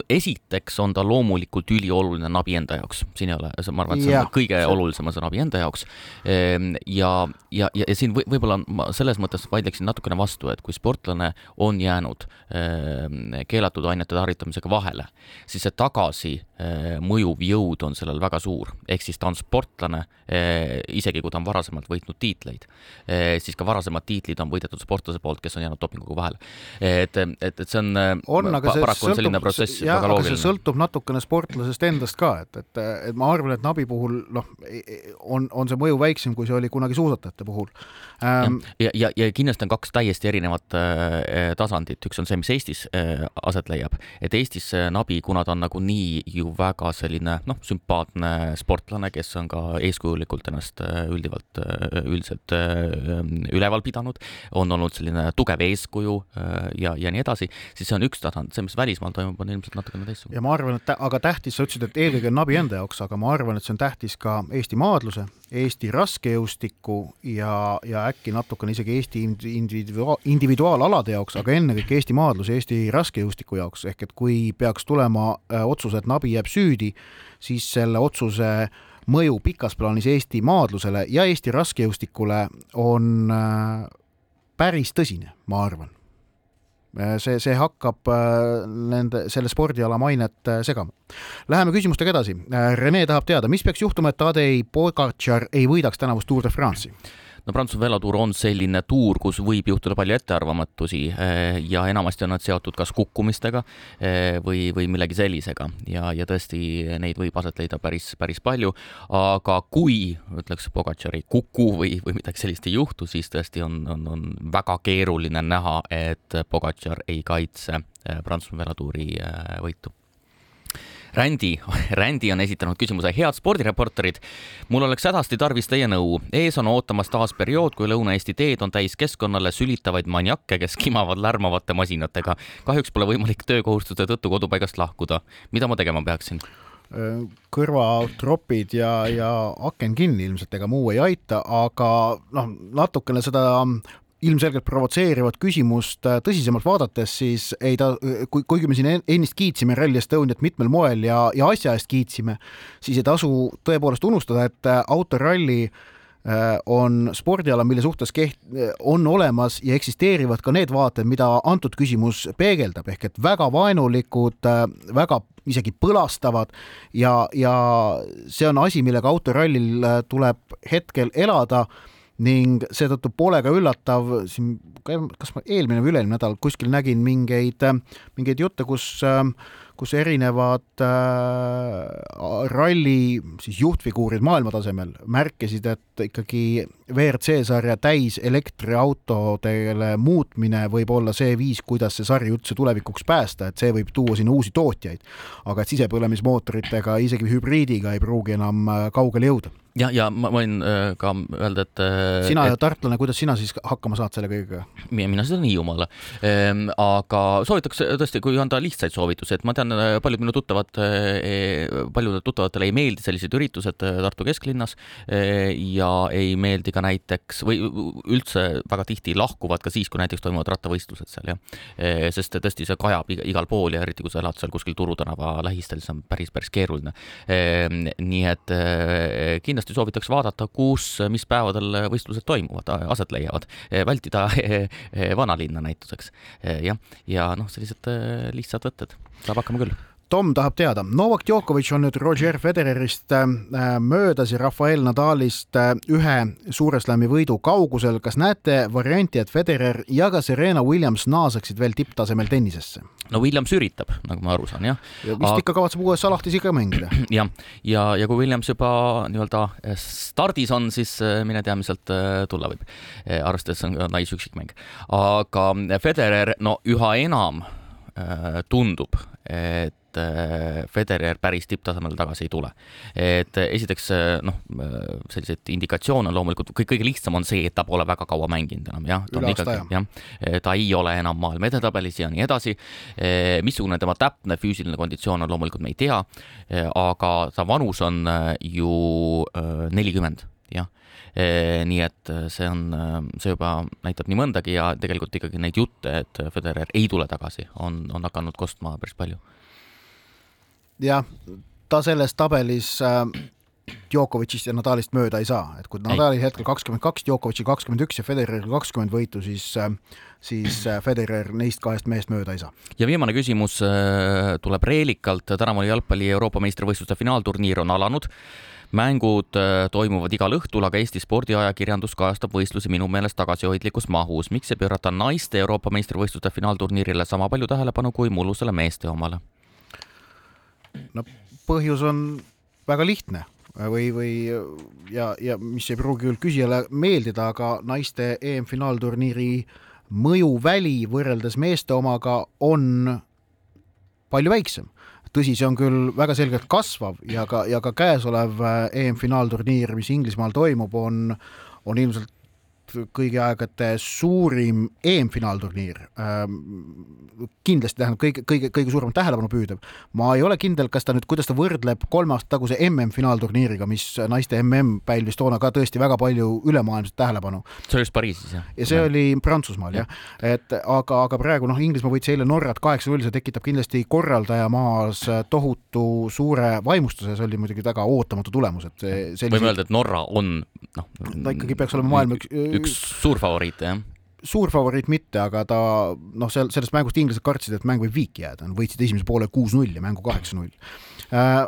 esiteks on ta loomulikult ülioluline Nabi enda jaoks, siin ei ole, ma arvan, et see on ja, kõige see... olulisem asi Nabi enda jaoks. Ja, ja, ja, ja siin võib-olla ma selles mõttes vaidleksin natukene vastu, et kui sportlane on jäänud äh, keelatud ainete tarvitamisega vahele, siis see tagasi äh, mõjuv jõud on sellel väga suur, ehk siis ta on sportlane äh,, isegi kui ta on varasemalt võitnud tiitleid siis ka varasemad tiitlid on võidetud sportlase poolt, kes on jäänud dopinguga vahele. et, et, et see on, on, aga see paraku sõltub, selline protsess jah, väga loogiline. sõltub natukene sportlasest endast ka, et, et, et ma arvan, et Nabi puhul noh, on, on see mõju väiksem, kui see oli kunagi suusatajate puhul ähm,. ja, ja, ja kindlasti on kaks täiesti täiesti erinevat äh, tasandit, üks on see, mis Eestis äh, aset leiab, et Eestis Nabi, kuna ta on nagunii ju väga selline noh, sümpaatne sportlane, kes on ka eeskujulikult ennast äh, üldivalt, üldiselt üleval pidanud, on olnud selline tugev eeskuju ja, ja nii edasi, siis see on üks tasand, see, mis välismaal toimub, on ilmselt natukene teistsugune. ja ma arvan, et aga tähtis, sa ütlesid, et eelkõige Nabi enda jaoks, aga ma arvan, et see on tähtis ka Eesti maadluse, Eesti raskejõustiku ja, ja äkki natukene isegi Eesti individu-, individua-, individuaalalade jaoks, aga ennekõike Eesti maadluse, Eesti raskejõustiku jaoks, ehk et kui peaks tulema äh, otsus, et Nabi jääb süüdi, siis selle otsuse mõju pikas plaanis Eesti maadlusele ja Eesti raskejõustikule on äh, päris tõsine, ma arvan. Äh, see, see hakkab nende, selle spordiala mainet segama. Läheme küsimustega edasi. Rene tahab teada, mis peaks juhtuma, et Tadej Pogacar ei võidaks tänavust Tour de France'i? No Prantsuse velotuur on selline tuur, kus võib juhtuda palju ettearvamatusi eh, ja enamasti on nad seotud kas kukkumistega eh, või, või millegi sellisega ja, ja tõesti neid võib aset leida päris, päris palju. aga kui ütleks Pogacar ei kuku või, või midagi sellist ei juhtu, siis tõesti on, on, on väga keeruline näha, et Pogacar ei kaitse eh, Prantsusmaa velotuuri võitu Rändi, Rändi on esitanud küsimuse, head spordireporterid, mul oleks hädasti tarvis teie nõu. ees on ootamas taas periood, kui Lõuna-Eesti teed on täis keskkonnale sülitavaid maniakke, kes kimavad lärmavate masinatega. kahjuks pole võimalik töökohustuste tõttu kodupaigast lahkuda. mida ma tegema peaksin? kõrvatropid ja, ja aken kinni ilmselt, ega muu ei aita, aga noh, natukene seda ilmselgelt provotseerivat küsimust äh, tõsisemalt vaadates, siis ei ta, kui, kuigi me siin ennist kiitsime Rally Estoniat mitmel moel ja, ja asja eest kiitsime, siis ei tasu tõepoolest unustada, et äh, autoralli äh, on spordiala, mille suhtes keht-, on olemas ja eksisteerivad ka need vaated, mida antud küsimus peegeldab, ehk et väga vaenulikud, väga isegi põlastavad ja, ja see on asi, millega autorallil tuleb hetkel elada ning seetõttu pole ka üllatav siin, kas ma eelmine või üle-eelmine nädal kuskil nägin mingeid, mingeid jutte, kus kus erinevad äh, ralli siis juhtfiguurid maailma tasemel märkisid, et ikkagi WRC sarja täiselektriautodele muutmine võib olla see viis, kuidas see sari üldse tulevikuks päästa, et see võib tuua sinna uusi tootjaid. aga et sisepõlemismootoritega, isegi hübriidiga ei pruugi enam äh, kaugele jõuda ja, ja ma võin äh, ka öelda, et äh, sina ja tartlane, kuidas sina siis hakkama saad selle kõigega? mina sõidan Hiiumaale ehm,. aga soovitaks tõesti, kui anda lihtsaid soovitusi, et ma tean, äh, paljud minu tuttavad, paljudele tuttavatele ei meeldi sellised üritused Tartu kesklinnas ja ei meeldi ka näiteks või üldse väga tihti lahkuvad ka siis, kui näiteks toimuvad rattavõistlused seal jah. sest tõesti see kajab igal pool ja eriti kui sa elad seal kuskil Turu tänava lähistel, siis on päris, päris keeruline. Ehm, nii et kindlasti soovitaks vaadata, kus, mis päevadel võistlused toimuvad, aset leiavad, vältida vanalinna näituseks. Jah, ja noh, sellised lihtsad võtted. Saab hakkama küll Tom tahab teada, Novak Djokovic on nüüd Roger Federerist äh, möödas ja Rafael Nadalist äh, ühe suure slam'i võidu kaugusel. kas näete varianti, et Federer ja ka Serena Williams naaseksid veel tipptasemel tennisesse? no Williams üritab, nagu ma aru saan, jah. ja vist Aga... ikka kavatseb USA lahtis ikka mängida. jah, ja, ja, ja kui Williams juba nii-öelda stardis on, siis mine tea, mis sealt tulla võib, arvestades on ka naisüksikmäng. aga Federer, no üha enam tundub, et Äh, Federer päris tipptasemele tagasi ei tule. et äh, esiteks äh, noh, selliseid indikatsioone on loomulikult, kõige lihtsam on see, et ta pole väga kaua mänginud enam jah, ta on ikkagi jah, ta ei ole enam maailma edetabelis ja nii edasi. missugune tema täpne füüsiline konditsioon on, loomulikult me ei tea, aga ta vanus on ju nelikümmend jah. Nii et see on, see juba näitab nii mõndagi ja tegelikult ikkagi neid jutte, et Federer ei tule tagasi, on, on hakanud kostma päris palju jah, ta selles tabelis äh, Djokovicist ja Nadalist mööda ei saa, et kui Nadalil hetkel kakskümmend kaks, Djokovicil kakskümmend üks ja Federeril kakskümmend võitu, siis, äh, siis äh, Federer neist kahest mehest mööda ei saa. ja viimane küsimus äh, tuleb Reelikalt, tänavune jalgpalli Euroopa meistrivõistluste finaalturniir on alanud mängud toimuvad igal õhtul, aga Eesti spordiajakirjandus kajastab võistlusi minu meelest tagasihoidlikus mahus. miks ei pöörata naiste Euroopa meistrivõistluste finaalturniirile sama palju tähelepanu kui mullusele meeste omale? No põhjus on väga lihtne või, või ja, ja mis ei pruugi küll küsijale meeldida, aga naiste EM-finaalturniiri mõjuväli võrreldes meeste omaga on palju väiksem. tõsi, see on küll väga selgelt kasvav ja ka, ja ka käesolev EM-finaalturniir, mis Inglismaal toimub, on, on ilmselt kõigi aegade suurim EM-finaalturniir ähm,. kindlasti tähendab kõige, kõige, kõige suuremat tähelepanu püüdev. ma ei ole kindel, kas ta nüüd, kuidas ta võrdleb kolme aasta taguse MM-finaalturniiriga, mis naiste MM pälvis toona ka tõesti väga palju ülemaailmset tähelepanu. see oli just Pariisis, jah? ja see ja. oli Prantsusmaal jah ja., et aga, aga praegu noh, Inglismaa võitis eile Norrat kaheksa-null, see tekitab kindlasti korraldaja maas tohutu suure vaimustuse, see oli muidugi väga ootamatu tulemus, et see sellise... võime öelda, et Norra on noh, ta ikkagi peaks olema maailma üks üks suurfavoriite, jah? suur favoriit mitte, aga ta noh, seal sellest mängust inglased kartsid, et mäng võib viiki jääda, võitsid esimese poole kuus-null ja mängu kaheksa-null äh,.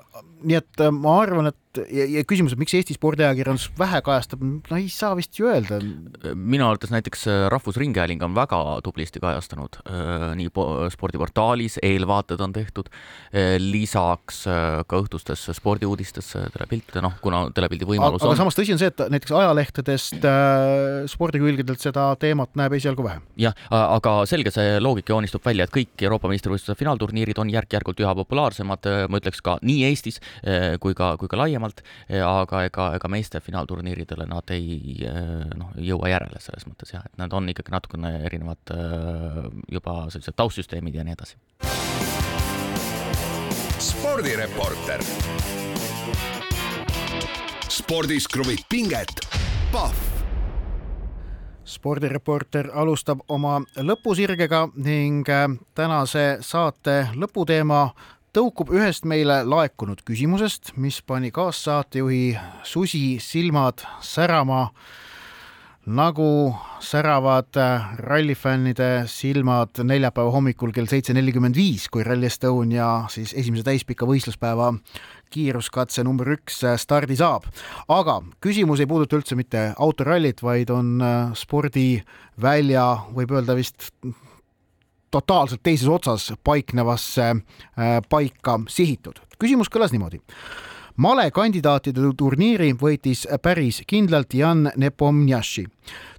nii et äh, ma arvan, et ja, ja küsimus, et miks Eesti spordiajakirjandus vähe kajastab, no ei saa vist ju öelda. minu arvates näiteks äh, Rahvusringhääling on väga tublisti kajastanud äh, nii spordiportaalis, eelvaated on tehtud, äh, lisaks ka õhtustes spordiuudistes telepiltide, noh, kuna telepildi võimalus aga, on. aga samas tõsi on see, et näiteks ajalehtedest äh, spordikülgedelt seda teemat näeb esialgu vähe. jah, aga selge see loogika joonistub välja, et kõik Euroopa meistrivõistluste finaalturniirid on järk-järgult üha populaarsemad, ma ütleks ka nii Eestis kui ka, kui ka laiemalt, aga ega, ega meeste finaalturniiridele nad ei noh, jõua järele selles mõttes jah, et nad on ikkagi natukene erinevad juba sellised taustsüsteemid ja nii edasi. spordireporter. spordis kruvib pinget, Pahv spordireporter alustab oma lõpusirgega ning tänase saate lõputeema tõukub ühest meile laekunud küsimusest, mis pani kaassaatejuhi Susi silmad särama nagu säravad rallifännide silmad neljapäeva hommikul kell seitse nelikümmend viis, kui Rally Estonia siis esimese täispika võistluspäeva kiiruskatse number üks stardi saab. aga küsimus ei puuduta üldse mitte autorallit, vaid on spordivälja, võib öelda vist totaalselt teises otsas paiknevasse äh, paika sihitud. küsimus kõlas niimoodi. malekandidaatide turniiri võitis päris kindlalt Jan Nepomniachtchi.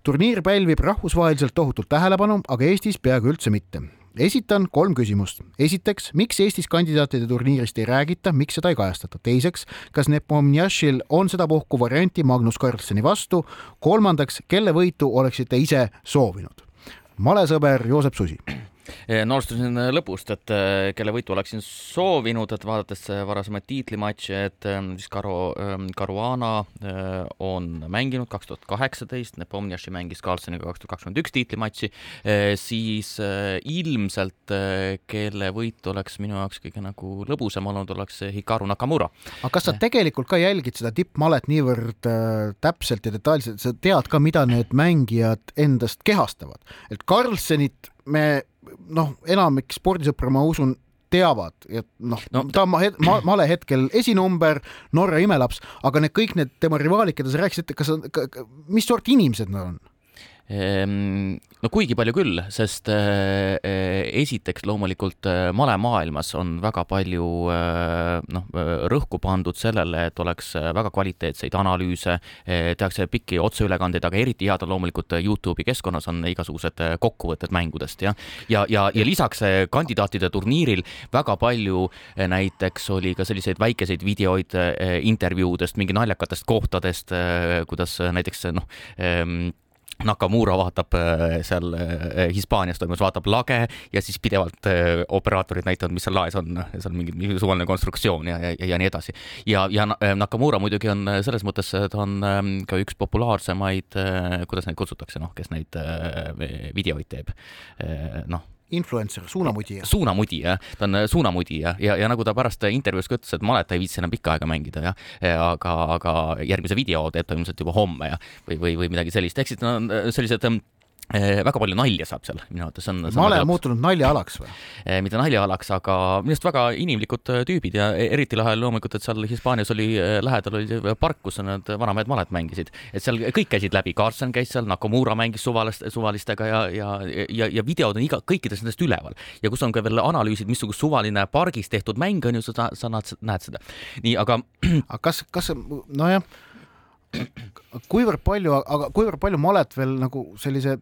turniir pälvib rahvusvaheliselt tohutult tähelepanu, aga Eestis peaaegu üldse mitte esitan kolm küsimust. esiteks, miks Eestis kandidaatide turniirist ei räägita, miks seda ei kajastata? teiseks, kas Nepomniachtchil on sedapuhku varianti Magnus Carlseni vastu? kolmandaks, kelle võitu oleksite ise soovinud? malesõber Joosep Susi no alustasin lõpust, et äh, kelle võitu oleksin soovinud, et vaadates varasemaid tiitlimatše, et ähm, siis ähm, Caruana on mänginud kaks tuhat kaheksateist, Nepomniachtchi mängis Carlsoniga kaks tuhat kakskümmend üks tiitlimatši, siis ilmselt kelle võit oleks minu jaoks kõige nagu lõbusam olnud, oleks Hikaru Nakamura. aga kas sa tegelikult ka jälgid seda tippmalet niivõrd täpselt ja detailselt, sa tead ka, mida need mängijad endast kehastavad, et Carlsenit me noh, enamik spordisõpru, ma usun, teavad, et noh no. ta on ma, ma, male hetkel esinumber, Norra imelaps, aga need kõik need tema rivaalid, keda sa rääkisid, kas, mis sorti inimesed nad on? Ehm, no kuigi palju küll, sest äh, äh, esiteks loomulikult äh, malemaailmas on väga palju noh, rõhku pandud sellele, et oleks väga kvaliteetseid analüüse, tehakse pikki otseülekandeid, aga eriti head on loomulikult Youtube'i keskkonnas on igasugused kokkuvõtted mängudest ja, ja, ja, ja lisaks kandidaatide turniiril väga palju näiteks oli ka selliseid väikeseid videoid intervjuudest, mingi naljakatest kohtadest, kuidas näiteks noh ehm, Nakamura vaatab äh, seal äh, Hispaanias toimus, vaatab lage ja siis pidevalt äh, operaatorid näitavad, mis seal laes on, seal mingi, mingi suvaline konstruktsioon ja, ja, ja nii edasi. ja, ja Nakamura muidugi on selles mõttes, ta on ähm, ka üks populaarsemaid, kuidas neid kutsutakse, noh, kes neid videoid teeb, noh influencer, suunamudija. suunamudija, ta on suunamudija. Ja, ja nagu ta pärast intervjuus ka ütles, et Malet ei viitsi enam pikka aega mängida ja, aga, aga järgmise video teeb ta ilmselt juba homme ja, või, või, või midagi sellist, ehk siis no, sellised Eh, väga palju nalja saab seal minu arvates on. male on muutunud naljaalaks või? Eh, mitte naljaalaks, aga minu arust väga inimlikud eh, tüübid ja eriti lahe loomulikult, et seal Hispaanias oli lähedal oli park, kus need vanamehed malet mängisid, et seal kõik käisid läbi, Carlsen käis seal, Nakamura mängis suvalist, suvalistega ja, ja, ja, ja videod on iga, kõikidest nendest üleval ja kus on ka veel analüüsid, missugust suvaline pargis tehtud mäng on ju, sa, sa näed, näed seda. nii, aga. aga kas, kas nojah kuivõrd palju, aga kuivõrd palju malet veel nagu sellise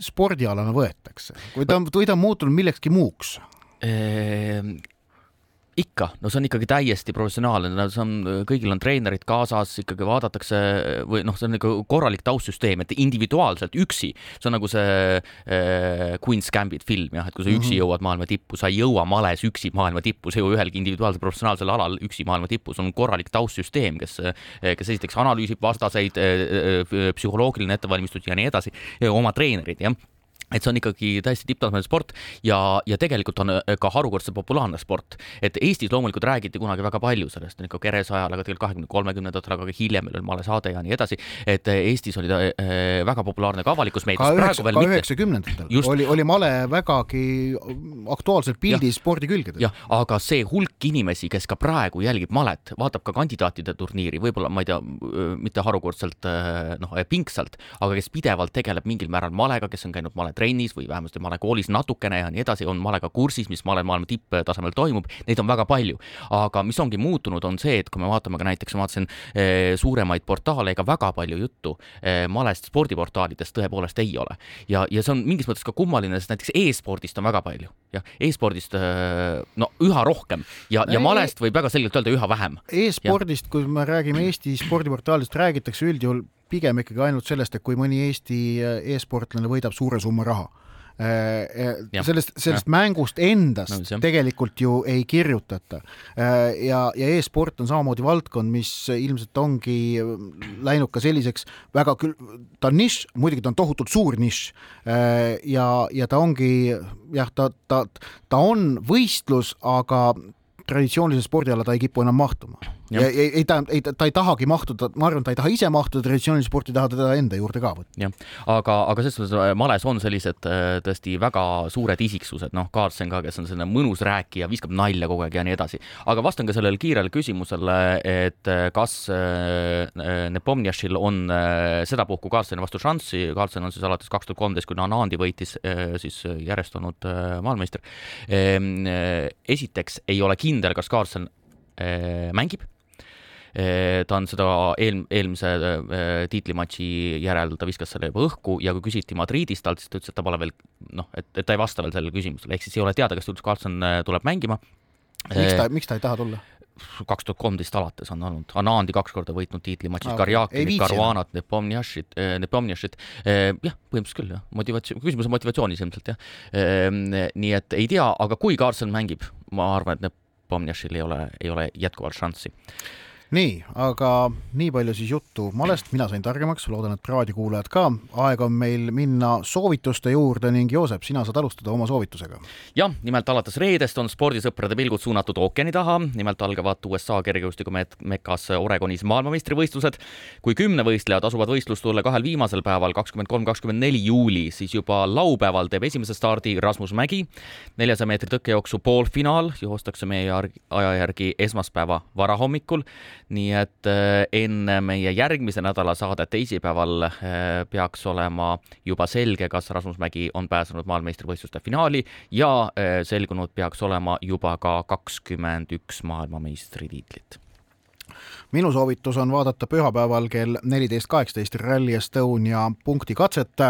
spordialana võetakse, kui ta või ta on muutunud millekski muuks? Ikka, no see on ikkagi täiesti professionaalne, no see on, kõigil on treenerid kaasas, ikkagi vaadatakse või noh, see on nagu korralik taustsüsteem, et individuaalselt üksi, see on nagu see äh, Queen's Gambit film jah, et kui sa üksi mm -hmm. jõuad maailma tippu, sa ei jõua males üksi maailma tippu, sa ei jõua ühelgi individuaalsel professionaalsel alal üksi maailma tippu, see on korralik taustsüsteem, kes, kes esiteks analüüsib vastaseid, psühholoogiline ettevalmistus ja nii edasi, oma treenerid jah et see on ikkagi täiesti tipptasemel sport ja, ja tegelikult on äh, ka harukordselt populaarne sport. et Eestis loomulikult räägiti kunagi väga palju sellest, ikka Kerese ajal, aga tegelikult kahekümne, kolmekümnendatel, aga ka hiljem oli Male saade ja nii edasi, et äh, Eestis oli ta äh, väga populaarne ka avalikus meedias. ka üheksakümnendatel oli, oli Male vägagi aktuaalselt pildis spordi külgedel. jah, aga see hulk inimesi, kes ka praegu jälgib Malet, vaatab ka kandidaatide turniiri, võib-olla ma ei tea, mitte harukordselt noh, pingsalt, aga kes pidevalt tegeleb mingil määral Malega, kes on käinud Malet trennis või vähemasti male koolis natukene ja nii edasi, on malega kursis, mis male maailma tipptasemel toimub, neid on väga palju. aga mis ongi muutunud, on see, et kui me vaatame ka näiteks, ma vaatasin eh, suuremaid portaale, ega väga palju juttu eh, malest spordiportaalidest tõepoolest ei ole. ja, ja see on mingis mõttes ka kummaline, sest näiteks e-spordist on väga palju, jah, e-spordist eh, no üha rohkem ja, ja malest võib väga selgelt öelda üha vähem e. e-spordist, kui me räägime Eesti spordiportaalidest, räägitakse üldjuhul pigem ikkagi ainult sellest, et kui mõni Eesti äh, e-sportlane võidab suure summa raha äh, äh, Ja, sellest, sellest ja. mängust endast no, tegelikult ju ei kirjutata. ja, ja e-sport on samamoodi valdkond, mis ilmselt ongi läinud ka selliseks väga küll, ta on nišš, muidugi ta on tohutult suur nišš. ja, ja ta ongi jah, ta, ta, ta on võistlus, aga traditsioonilise spordiala ta ei kipu enam mahtuma ja ei, ei ta, ei ta ei tahagi mahtuda, ma arvan, ta ei taha ise mahtuda traditsioonilise sporti, taha teda enda juurde ka võtta. jah, aga, aga selles suhtes äh, males on sellised äh, tõesti väga suured isiksused, noh, Carlsen ka, kes on selline mõnus rääkija, viskab nalja kogu aeg ja nii edasi. aga vastan ka sellele kiirele küsimusele, et äh, kas Nepomniašil on sedapuhku Carlseni vastu šanssi, Carlsen on siis alates kaks tuhat kolmteist, kui Anandi võitis siis järjest olnud maailmameister. Ehm, esiteks ei ole kindel, kas Carlsen mängib ta on seda eel, eelmise eh, tiitlimatši järel, ta viskas selle juba õhku ja kui küsiti Madridist talt, siis ta ütles, et ta pole veel noh, et, et ta ei vasta veel sellele küsimusele, ehk siis ei ole teada, kas Julius Carlson eh, tuleb mängima. miks ta, miks ta ei taha tulla? kaks tuhat kolmteist alates on olnud, Anandi kaks korda võitnud tiitlimatšis ah,, Karjakinit, Caruanat, Nepomniašit, Nepomniašit, jah, põhimõtteliselt küll jah, motivatsioon, küsimus on motivatsioonis ilmselt jah. nii et ei tea, aga kui Carlson mängib, ma arvan, et Nepomniašil ei ole, ei ole jätkuvalt šanssi nii, aga nii palju siis juttu malest, mina sain targemaks, loodan, et raadiokuulajad ka. aeg on meil minna soovituste juurde ning Joosep, sina saad alustada oma soovitusega. jah, nimelt alates reedest on spordisõprade pilgud suunatud ookeani taha, nimelt algavad USA kergejõustikumekas Oregonis maailmameistrivõistlused. kui kümnevõistlejad asuvad võistlustulle kahel viimasel päeval, kakskümmend kolm, kakskümmend neli juuli, siis juba laupäeval teeb esimese stardi Rasmus Mägi. neljasaja meetri tõkkejooksu poolfinaal joostakse meie aja järgi esmaspäeva varahommikul nii et äh, enne meie järgmise nädala saadet teisipäeval äh, peaks olema juba selge, kas Rasmus Mägi on pääsenud maailmameistrivõistluste finaali ja äh, selgunud peaks olema juba ka kakskümmend üks maailmameistritiitlit. Minu soovitus on vaadata pühapäeval kell neliteist kaheksateist Rally Estonia punktikatset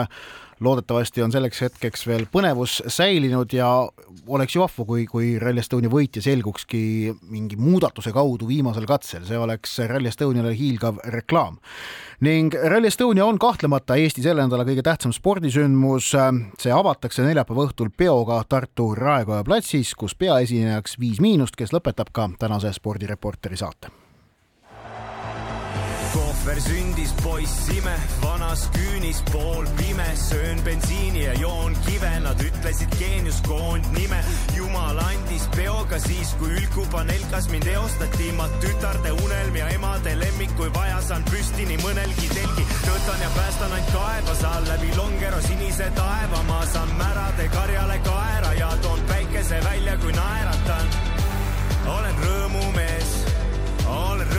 loodetavasti on selleks hetkeks veel põnevus säilinud ja oleks ju vahva, kui, kui Rally Estonia võitja selgukski mingi muudatuse kaudu viimasel katsel, see oleks Rally Estoniale hiilgav reklaam. ning Rally Estonia on kahtlemata Eesti selle nädala kõige tähtsam spordisündmus. see avatakse neljapäeva õhtul peoga Tartu Raekoja platsis, kus peaesinejaks Viis Miinust, kes lõpetab ka tänase spordireporteri saate ohver sündis poiss ime, vanas küünis poolpime, söön bensiini ja joon kive, nad ütlesid geenius koondnime. jumal andis peoga siis, kui ülkupanelkas mind eostati, ma tütarde unelm ja emade lemmik, kui vaja, saan püsti nii mõnelgi telgi. tõotan ja päästan ainult kaeva, saan läbi Longero sinise taeva, ma saan märade karjale kaera ja toon päikese välja, kui naeratan. olen rõõmumees, olen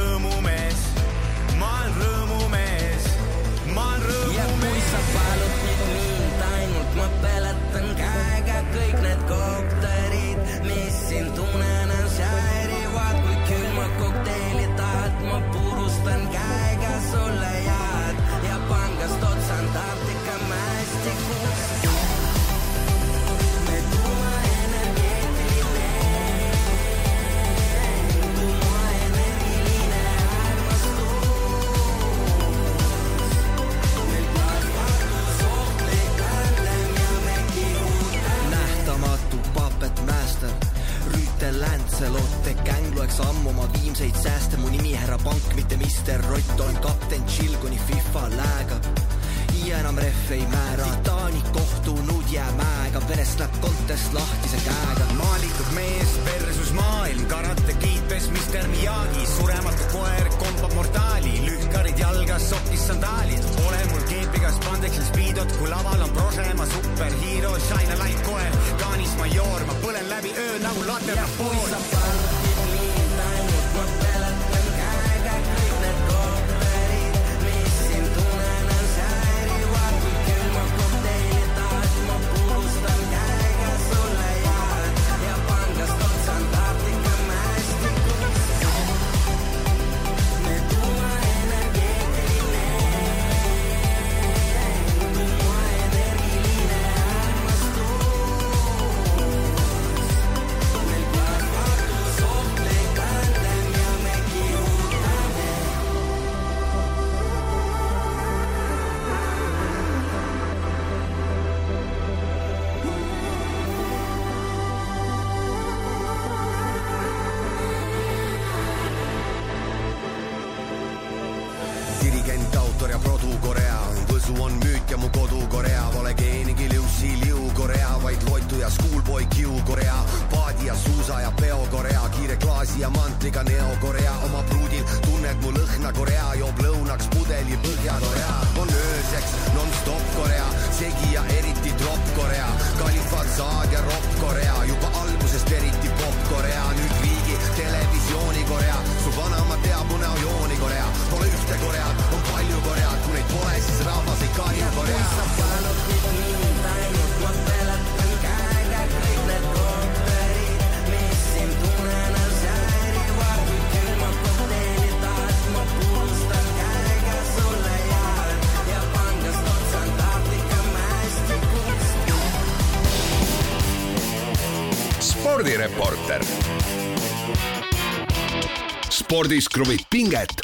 kõik spordis kruvib pinget,